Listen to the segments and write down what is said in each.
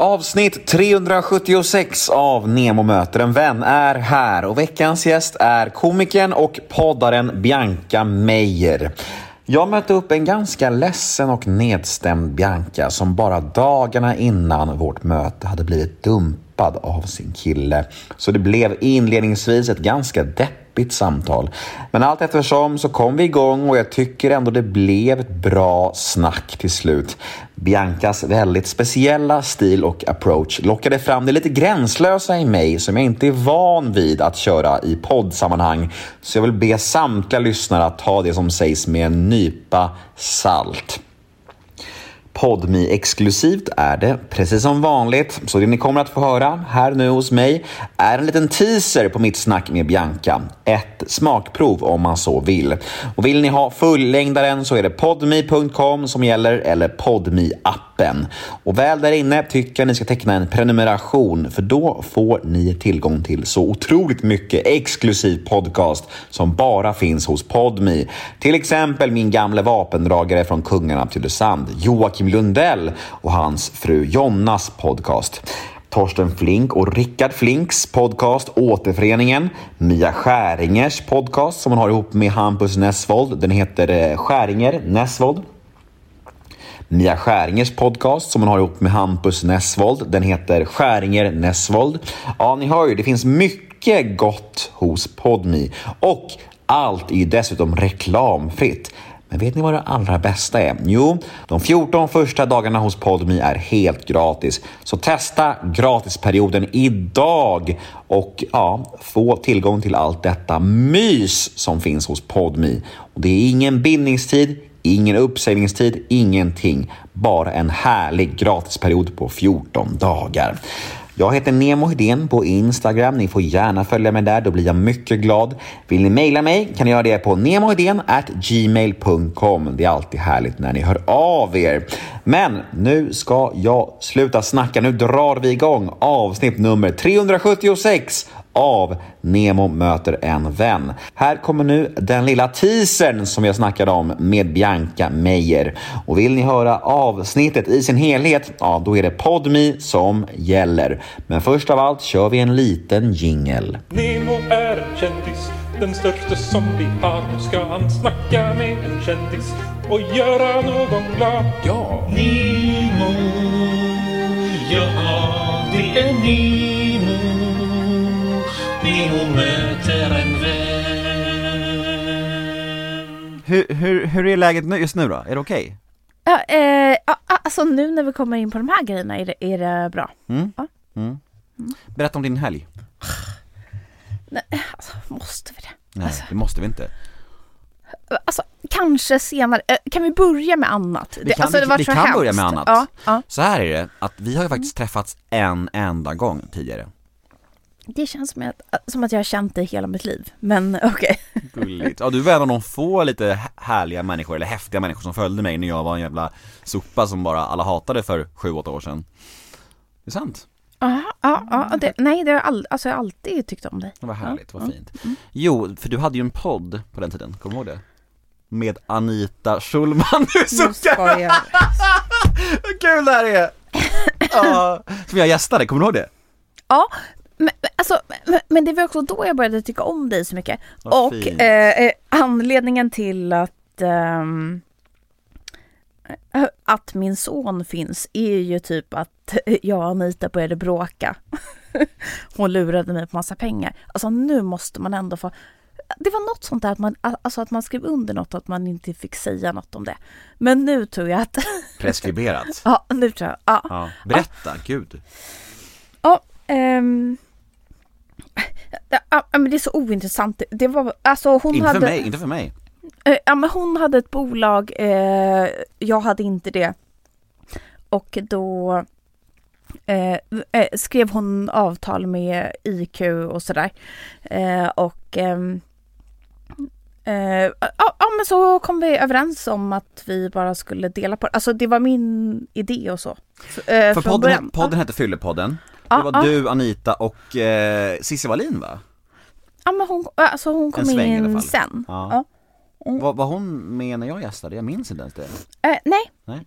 Avsnitt 376 av Nemo möter en vän är här och veckans gäst är komikern och poddaren Bianca Meijer. Jag mötte upp en ganska ledsen och nedstämd Bianca som bara dagarna innan vårt möte hade blivit dumpad av sin kille. Så det blev inledningsvis ett ganska deppigt samtal. Men allt eftersom så kom vi igång och jag tycker ändå det blev ett bra snack till slut. Biancas väldigt speciella stil och approach lockade fram det lite gränslösa i mig som jag inte är van vid att köra i poddsammanhang. Så jag vill be samtliga lyssnare att ta det som sägs med en nypa salt podmi exklusivt är det, precis som vanligt. Så det ni kommer att få höra här nu hos mig är en liten teaser på mitt snack med Bianca. Ett smakprov om man så vill. Och vill ni ha fullängdaren så är det podmi.com som gäller eller podmi appen och väl där inne tycker jag ni ska teckna en prenumeration för då får ni tillgång till så otroligt mycket exklusiv podcast som bara finns hos Podmi. Till exempel min gamle vapendragare från Kungarna till Tylösand, Joakim Lundell och hans fru Jonnas podcast. Torsten Flink och Rickard Flinks podcast Återföreningen. Mia Skäringers podcast som hon har ihop med Hampus Nessvold. Den heter eh, Skäringer Nessvold. Mia Skäringers podcast som hon har ihop med Hampus Nessvold. Den heter Skäringer Nessvold. Ja, ni hör ju, det finns mycket gott hos Podmi och allt är ju dessutom reklamfritt. Men vet ni vad det allra bästa är? Jo, de 14 första dagarna hos Podmi är helt gratis. Så testa gratisperioden idag och ja, få tillgång till allt detta mys som finns hos Podmi. Och det är ingen bindningstid, ingen uppsägningstid, ingenting. Bara en härlig gratisperiod på 14 dagar. Jag heter Nemo Hedén på Instagram. Ni får gärna följa mig där, då blir jag mycket glad. Vill ni mejla mig kan ni göra det på gmail.com. Det är alltid härligt när ni hör av er. Men nu ska jag sluta snacka. Nu drar vi igång avsnitt nummer 376 av Nemo möter en vän. Här kommer nu den lilla teasern som jag snackade om med Bianca Meijer. Och vill ni höra avsnittet i sin helhet, ja då är det Podmi som gäller. Men först av allt kör vi en liten jingel. Nemo är en kändis, den största som vi har. Nu ska han snacka med en kändis och göra någon glad. Ja! Nemo, ja det är Nemo. Nemo möter en vän. Hur, hur, hur är läget nu, just nu då? Är det okej? Ja, eh, ja, alltså nu när vi kommer in på de här grejerna är det, är det bra. Mm? Ja. Mm. Berätta om din helg. Nej, alltså, måste vi det? Nej, Alltså. det måste vi inte. Alltså, kanske senare. Eh, kan vi börja med annat? Vi kan- alltså, det vi- var vi så kan hemskt. börja med annat. Ja, ja. Så här är det, att vi har ju faktiskt träffats en enda gång tidigare. Det känns som att, som att jag har känt dig hela mitt liv. Men okej. Gulligt. Ja du var en av de få lite hä- härliga människor, eller häftiga människor som följde mig när jag var en jävla sopa som bara alla hatade för sju, åtta år sedan. Det är sant. Ja, ja, nej, det har jag, all, alltså, jag har alltid tyckt om dig. Det var härligt, vad fint. Jo, för du hade ju en podd på den tiden, kommer du ihåg det? Med Anita Schulman, du Nu suckar! jag. Vad kul det här är! Ja, som jag gästade, kommer du ihåg det? Ja, men, alltså, men, det var också då jag började tycka om dig så mycket. Vad och eh, eh, anledningen till att ehm, eh, att min son finns är ju typ att jag och Anita började bråka. Hon lurade mig på massa pengar. Alltså nu måste man ändå få det var något sånt där att man, alltså att man skrev under något och att man inte fick säga något om det. Men nu tror jag att, Preskriberat. ja nu tror jag, ja. Ja, berätta, gud. Ja, ehm, ja, men det är så ointressant. Det var, alltså hon Inte hade, för mig, inte för mig. eh, ja men hon hade ett bolag, eh, jag hade inte det. Och då eh, eh, skrev hon avtal med IQ och sådär. Eh, och ehm, eh, ja, men så kom vi överens om att vi bara skulle dela på det. Alltså det var min idé och så. För podden, början. podden hette Fyllepodden. Det var du, Anita och eh, Cissi Wallin va? Ja men hon, alltså hon kom sväng in sen. Ja. Ja. Var, var hon med när jag gästade? Jag minns inte ens det. Eh, nej. Nej.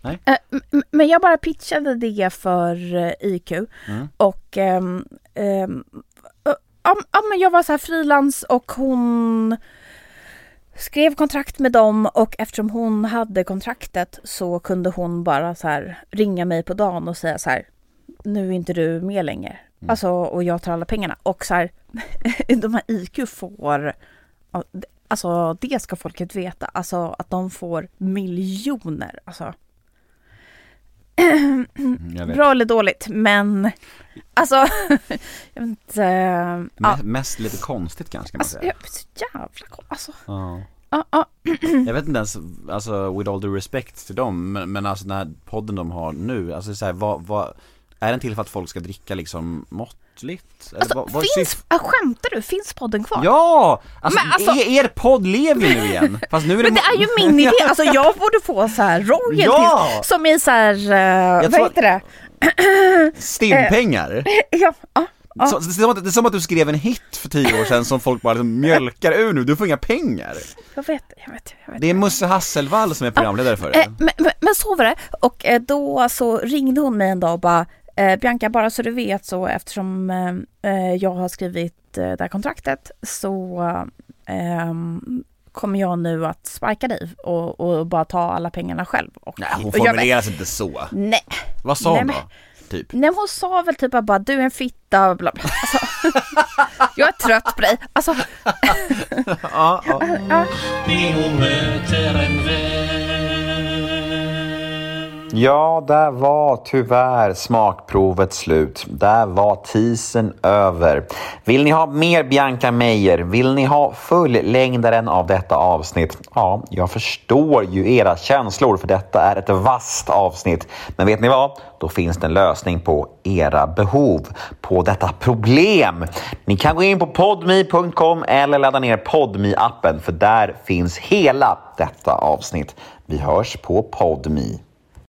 Nej. Eh, Men jag bara pitchade det för eh, IQ Mm. och ehm, ehm, eh, ja, men jag var så här frilans och hon skrev kontrakt med dem och eftersom hon hade kontraktet så kunde hon bara så här ringa mig på dagen och säga så här nu är inte du med längre. Mm. Alltså och jag tar alla pengarna och så här de här IQ får Alltså det ska folket veta, alltså att de får miljoner. Alltså Mm. Bra eller dåligt, men alltså, jag vet inte. Ja, Me- Mest lite konstigt kanske kan man alltså, säga. jag, så jävla kon- alltså, Ja. ja, ja, Jag vet inte ens, alltså with all due respect till dem, men, men alltså den här podden de har nu, alltså så här, vad, vad, är den till för att folk ska dricka liksom måttligt? Alltså vad, vad är finns, syf- ah, skämtar du? Finns podden kvar? Ja! Alltså, Men alltså- er, er podd lever ju nu igen, fast nu är det Men det är ju min idé, alltså jag borde få så här royalties Ja! som i så här, uh, vad tror- heter det? Stimpengar! Ja, ja, ja. Så, det, är som att, det är som att du skrev en hit för tio år sedan som folk bara liksom mjölkar ur nu, du får inga pengar jag vet, jag vet, jag vet. Det är Musse Hasselvall som är programledare för Eh, det men, men, men så var det. Och eh, då så ringde hon mig en dag och bara eh, Bianca, bara så du vet så eftersom eh, eh, jag har skrivit eh, det här kontraktet så eh, ehm, kommer jag nu att sparka dig och, och bara ta alla pengarna själv. Och, Nej hon sig inte så Nej, Vad sa Nej, hon men- då? Typ nej hon sa väl typ bara du är en fitta bla bla. Alltså, jag är trött på dig. Alltså, ja, ja. ja. Ja, där var tyvärr smakprovet slut. Där var tisen över. Vill ni ha mer Bianca Meijer? Vill ni ha fullängdaren av detta avsnitt? Ja, jag förstår ju era känslor för detta är ett vasst avsnitt. Men vet ni vad? Då finns det en lösning på era behov, på detta problem. Ni kan gå in på podmi.com eller ladda ner podmi appen för där finns hela detta avsnitt. Vi hörs på podmi.